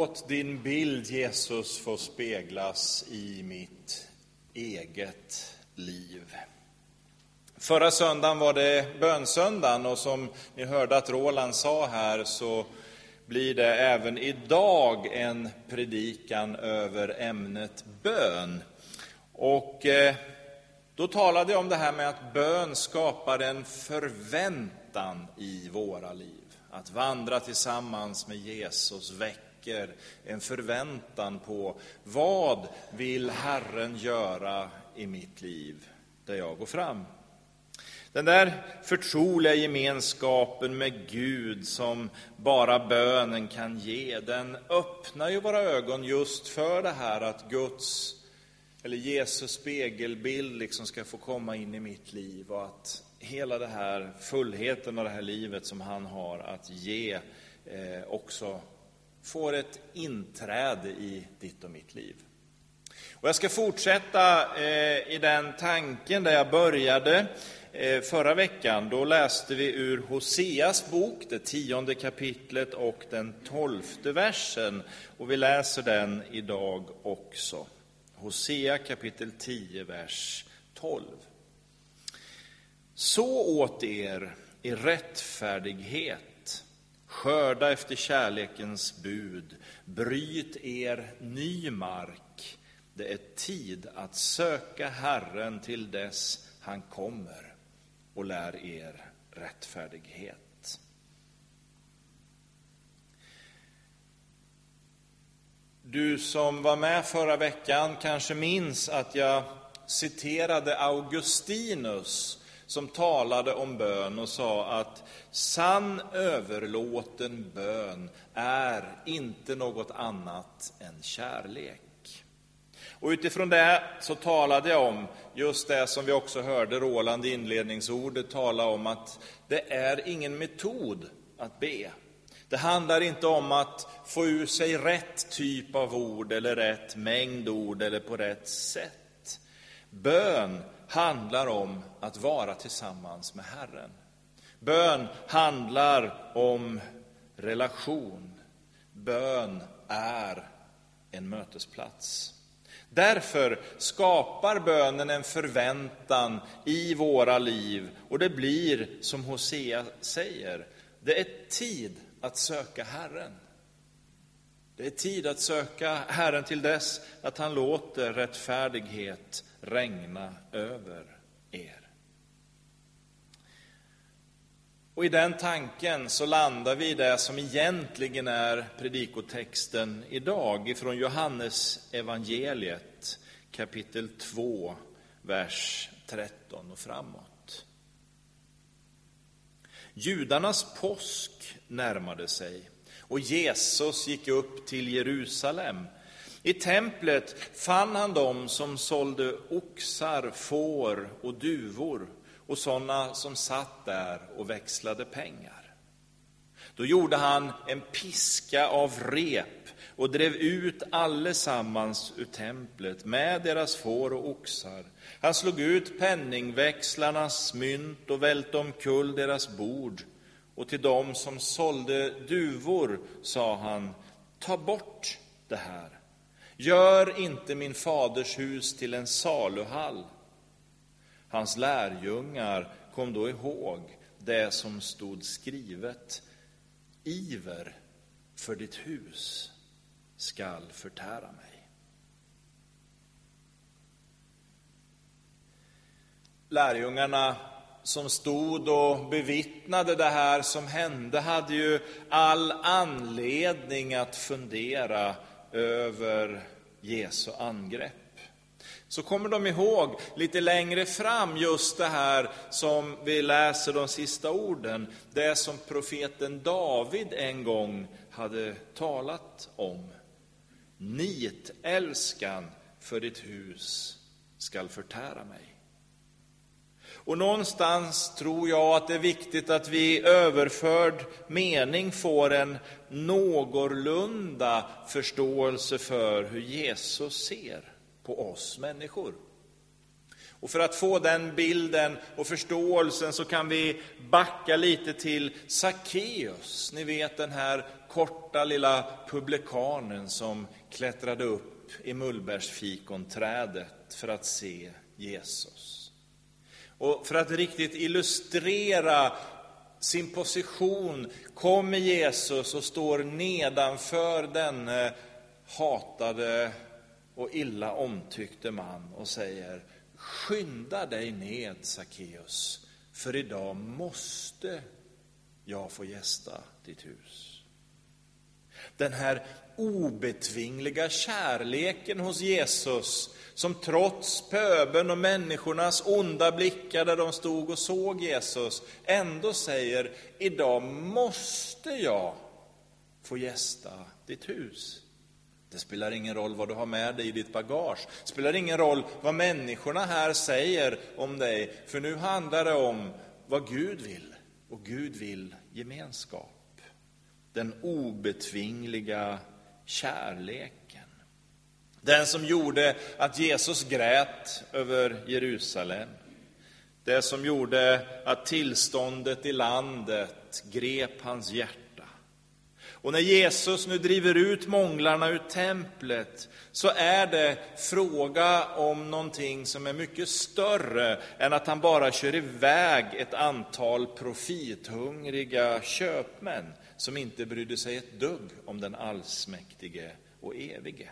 Låt din bild, Jesus, få speglas i mitt eget liv. Förra söndagen var det bönsöndagen och som ni hörde att Roland sa här så blir det även idag en predikan över ämnet bön. Och eh, då talade jag om det här med att bön skapar en förväntan i våra liv. Att vandra tillsammans med Jesus väcker en förväntan på vad vill Herren göra i mitt liv där jag går fram. Den där förtroliga gemenskapen med Gud som bara bönen kan ge, den öppnar ju våra ögon just för det här att Guds, eller Jesus spegelbild liksom ska få komma in i mitt liv och att hela det här fullheten av det här livet som han har att ge eh, också får ett inträde i ditt och mitt liv. Och jag ska fortsätta eh, i den tanken där jag började eh, förra veckan. Då läste vi ur Hoseas bok, det tionde kapitlet och den tolfte versen. Och vi läser den idag också. Hosea kapitel 10, vers 12. Så åt er i rättfärdighet, skörda efter kärlekens bud, bryt er ny mark. Det är tid att söka Herren till dess han kommer och lär er rättfärdighet. Du som var med förra veckan kanske minns att jag citerade Augustinus som talade om bön och sa att sann överlåten bön är inte något annat än kärlek. Och utifrån det så talade jag om just det som vi också hörde Roland i inledningsordet tala om, att det är ingen metod att be. Det handlar inte om att få ur sig rätt typ av ord eller rätt mängd ord eller på rätt sätt. Bön handlar om att vara tillsammans med Herren. Bön handlar om relation. Bön är en mötesplats. Därför skapar bönen en förväntan i våra liv och det blir som Hosea säger, det är tid att söka Herren. Det är tid att söka Herren till dess att han låter rättfärdighet regna över er. Och i den tanken så landar vi i det som egentligen är predikotexten idag ifrån Johannes evangeliet kapitel 2, vers 13 och framåt. Judarnas påsk närmade sig och Jesus gick upp till Jerusalem i templet fann han dem som sålde oxar, får och duvor och sådana som satt där och växlade pengar. Då gjorde han en piska av rep och drev ut allesammans ur templet med deras får och oxar. Han slog ut penningväxlarnas mynt och välte omkull deras bord. Och till dem som sålde duvor sa han, ta bort det här. Gör inte min faders hus till en saluhall. Hans lärjungar kom då ihåg det som stod skrivet. Iver för ditt hus skall förtära mig. Lärjungarna som stod och bevittnade det här som hände hade ju all anledning att fundera över Jesu angrepp. Så kommer de ihåg lite längre fram just det här som vi läser de sista orden, det som profeten David en gång hade talat om. Nitälskan för ditt hus skall förtära mig. Och någonstans tror jag att det är viktigt att vi i överförd mening får en någorlunda förståelse för hur Jesus ser på oss människor. Och för att få den bilden och förståelsen så kan vi backa lite till Sackeus. Ni vet den här korta lilla publikanen som klättrade upp i mullbärsfikonträdet för att se Jesus. Och för att riktigt illustrera sin position kommer Jesus och står nedanför denne hatade och illa omtyckte man och säger Skynda dig ned, Sackeus, för idag måste jag få gästa ditt hus. Den här obetvingliga kärleken hos Jesus, som trots pöben och människornas onda blickar där de stod och såg Jesus, ändå säger, idag måste jag få gästa ditt hus. Det spelar ingen roll vad du har med dig i ditt bagage. Det spelar ingen roll vad människorna här säger om dig. För nu handlar det om vad Gud vill. Och Gud vill gemenskap. Den obetvingliga kärleken. Den som gjorde att Jesus grät över Jerusalem. Det som gjorde att tillståndet i landet grep hans hjärta. Och när Jesus nu driver ut månglarna ur templet så är det fråga om någonting som är mycket större än att han bara kör iväg ett antal profithungriga köpmän som inte brydde sig ett dugg om den allsmäktige och evige.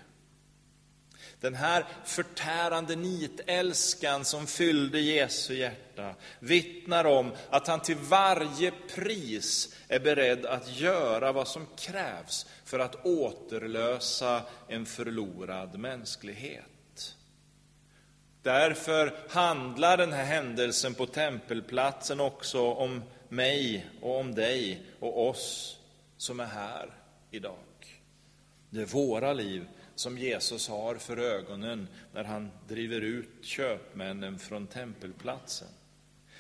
Den här förtärande nitälskan som fyllde Jesu hjärta vittnar om att han till varje pris är beredd att göra vad som krävs för att återlösa en förlorad mänsklighet. Därför handlar den här händelsen på tempelplatsen också om mig och om dig och oss som är här idag. Det är våra liv som Jesus har för ögonen när han driver ut köpmännen från tempelplatsen.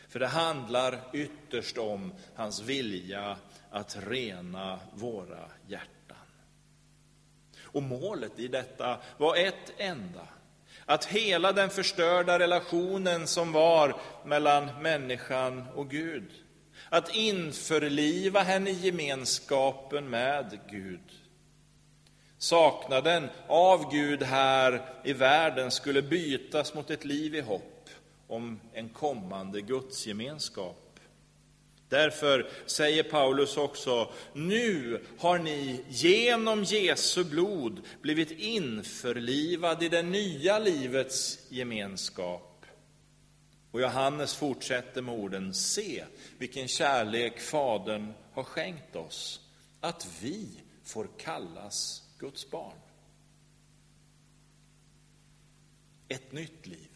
För det handlar ytterst om hans vilja att rena våra hjärtan. Och målet i detta var ett enda. Att hela den förstörda relationen som var mellan människan och Gud, att införliva henne i gemenskapen med Gud. Saknaden av Gud här i världen skulle bytas mot ett liv i hopp om en kommande gudsgemenskap. Därför säger Paulus också, nu har ni genom Jesu blod blivit införlivad i det nya livets gemenskap. Och Johannes fortsätter med orden, se vilken kärlek Fadern har skänkt oss, att vi får kallas Guds barn. Ett nytt liv.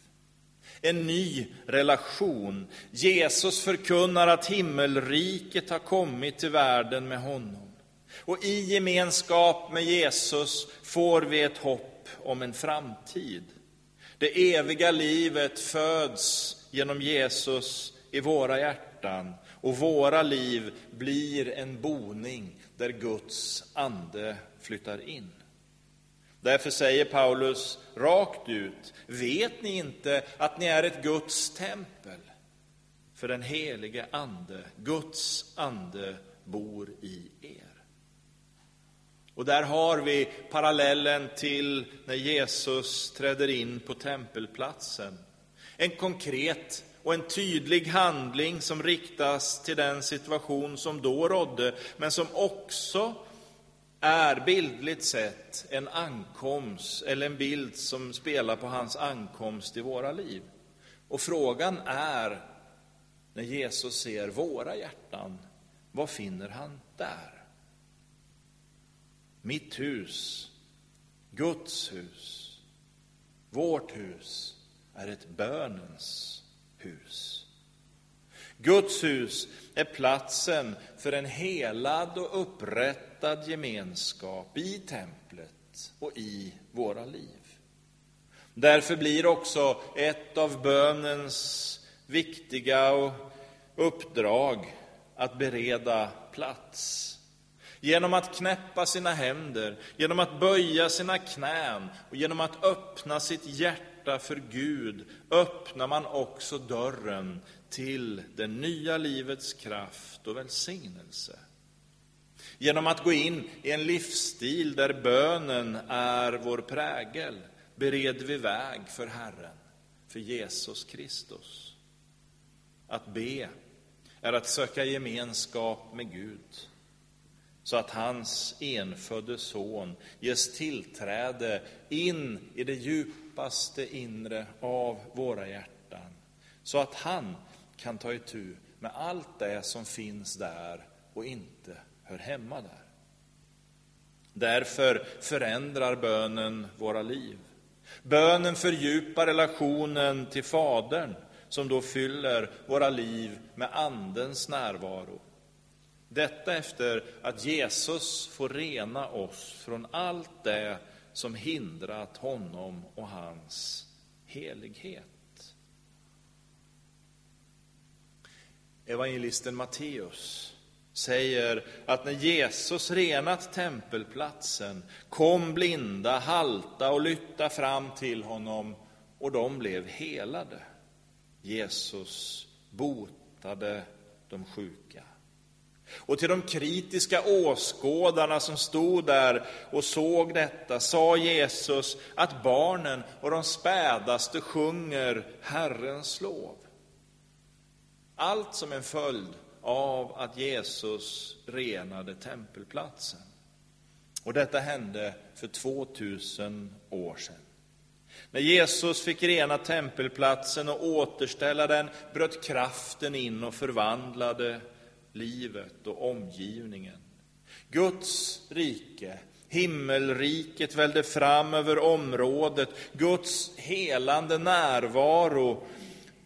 En ny relation. Jesus förkunnar att himmelriket har kommit till världen med honom. Och i gemenskap med Jesus får vi ett hopp om en framtid. Det eviga livet föds genom Jesus i våra hjärtan och våra liv blir en boning där Guds ande flyttar in. Därför säger Paulus rakt ut, vet ni inte att ni är ett Guds tempel? För den helige Ande, Guds ande, bor i er. Och där har vi parallellen till när Jesus träder in på tempelplatsen. En konkret och en tydlig handling som riktas till den situation som då rådde, men som också är bildligt sett en ankomst, eller en bild som spelar på hans ankomst i våra liv. Och frågan är, när Jesus ser våra hjärtan, vad finner han där? Mitt hus, Guds hus, vårt hus är ett bönens hus. Guds hus är platsen för en helad och upprättad gemenskap i templet och i våra liv. Därför blir också ett av bönens viktiga uppdrag att bereda plats. Genom att knäppa sina händer, genom att böja sina knän och genom att öppna sitt hjärta hjärta för Gud öppnar man också dörren till det nya livets kraft och välsignelse. Genom att gå in i en livsstil där bönen är vår prägel bereder vi väg för Herren, för Jesus Kristus. Att be är att söka gemenskap med Gud så att hans enfödde son ges tillträde in i det djupa djupaste inre av våra hjärtan, så att han kan ta itu med allt det som finns där och inte hör hemma där. Därför förändrar bönen våra liv. Bönen fördjupar relationen till Fadern, som då fyller våra liv med Andens närvaro. Detta efter att Jesus får rena oss från allt det som hindrat honom och hans helighet. Evangelisten Matteus säger att när Jesus renat tempelplatsen kom blinda, halta och lytta fram till honom och de blev helade. Jesus botade de sjuka. Och till de kritiska åskådarna som stod där och såg detta sa Jesus att barnen och de spädaste sjunger Herrens lov. Allt som en följd av att Jesus renade tempelplatsen. Och detta hände för 2000 år sedan. När Jesus fick rena tempelplatsen och återställa den bröt kraften in och förvandlade livet och omgivningen. Guds rike, himmelriket välde fram över området. Guds helande närvaro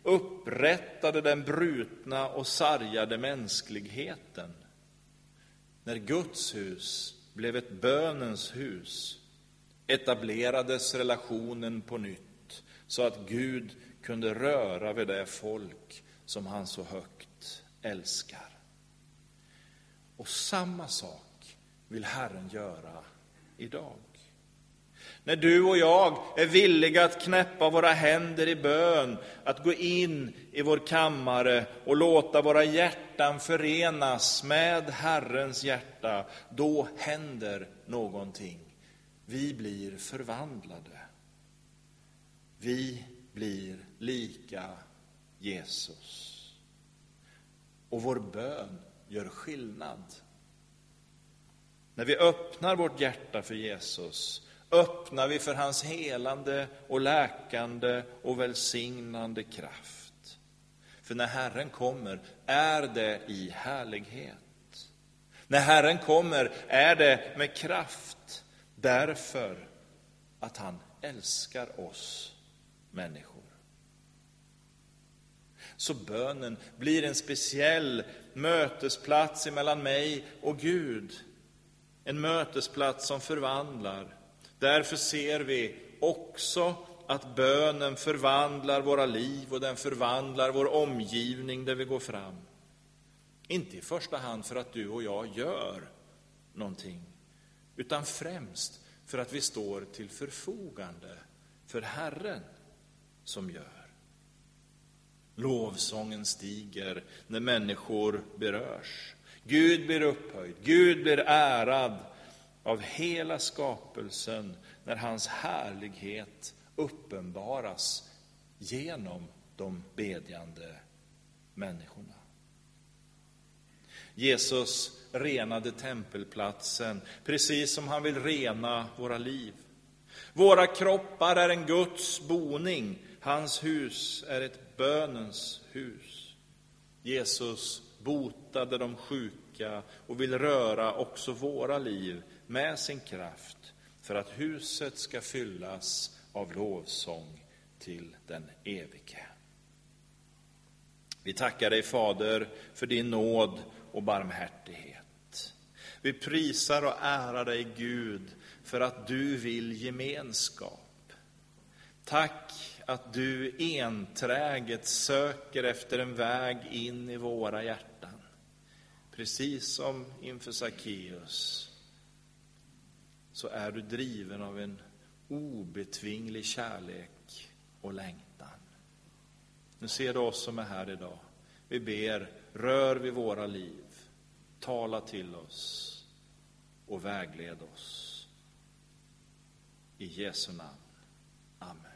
upprättade den brutna och sargade mänskligheten. När Guds hus blev ett bönens hus etablerades relationen på nytt så att Gud kunde röra vid det folk som han så högt älskar. Och samma sak vill Herren göra idag. När du och jag är villiga att knäppa våra händer i bön, att gå in i vår kammare och låta våra hjärtan förenas med Herrens hjärta, då händer någonting. Vi blir förvandlade. Vi blir lika Jesus. Och vår bön gör skillnad. När vi öppnar vårt hjärta för Jesus öppnar vi för hans helande och läkande och välsignande kraft. För när Herren kommer är det i härlighet. När Herren kommer är det med kraft därför att han älskar oss människor. Så bönen blir en speciell mötesplats mellan mig och Gud. En mötesplats som förvandlar. Därför ser vi också att bönen förvandlar våra liv och den förvandlar vår omgivning där vi går fram. Inte i första hand för att du och jag gör någonting, utan främst för att vi står till förfogande för Herren som gör. Lovsången stiger när människor berörs. Gud blir upphöjd, Gud blir ärad av hela skapelsen när hans härlighet uppenbaras genom de bedjande människorna. Jesus renade tempelplatsen precis som han vill rena våra liv. Våra kroppar är en Guds boning, hans hus är ett bönens hus. Jesus botade de sjuka och vill röra också våra liv med sin kraft för att huset ska fyllas av lovsång till den evige. Vi tackar dig, Fader, för din nåd och barmhärtighet. Vi prisar och ärar dig, Gud, för att du vill gemenskap. Tack att du enträget söker efter en väg in i våra hjärtan. Precis som inför Sackeus så är du driven av en obetvinglig kärlek och längtan. Nu ser du oss som är här idag. Vi ber, rör vid våra liv, tala till oss och vägled oss. I Jesu namn. Amen.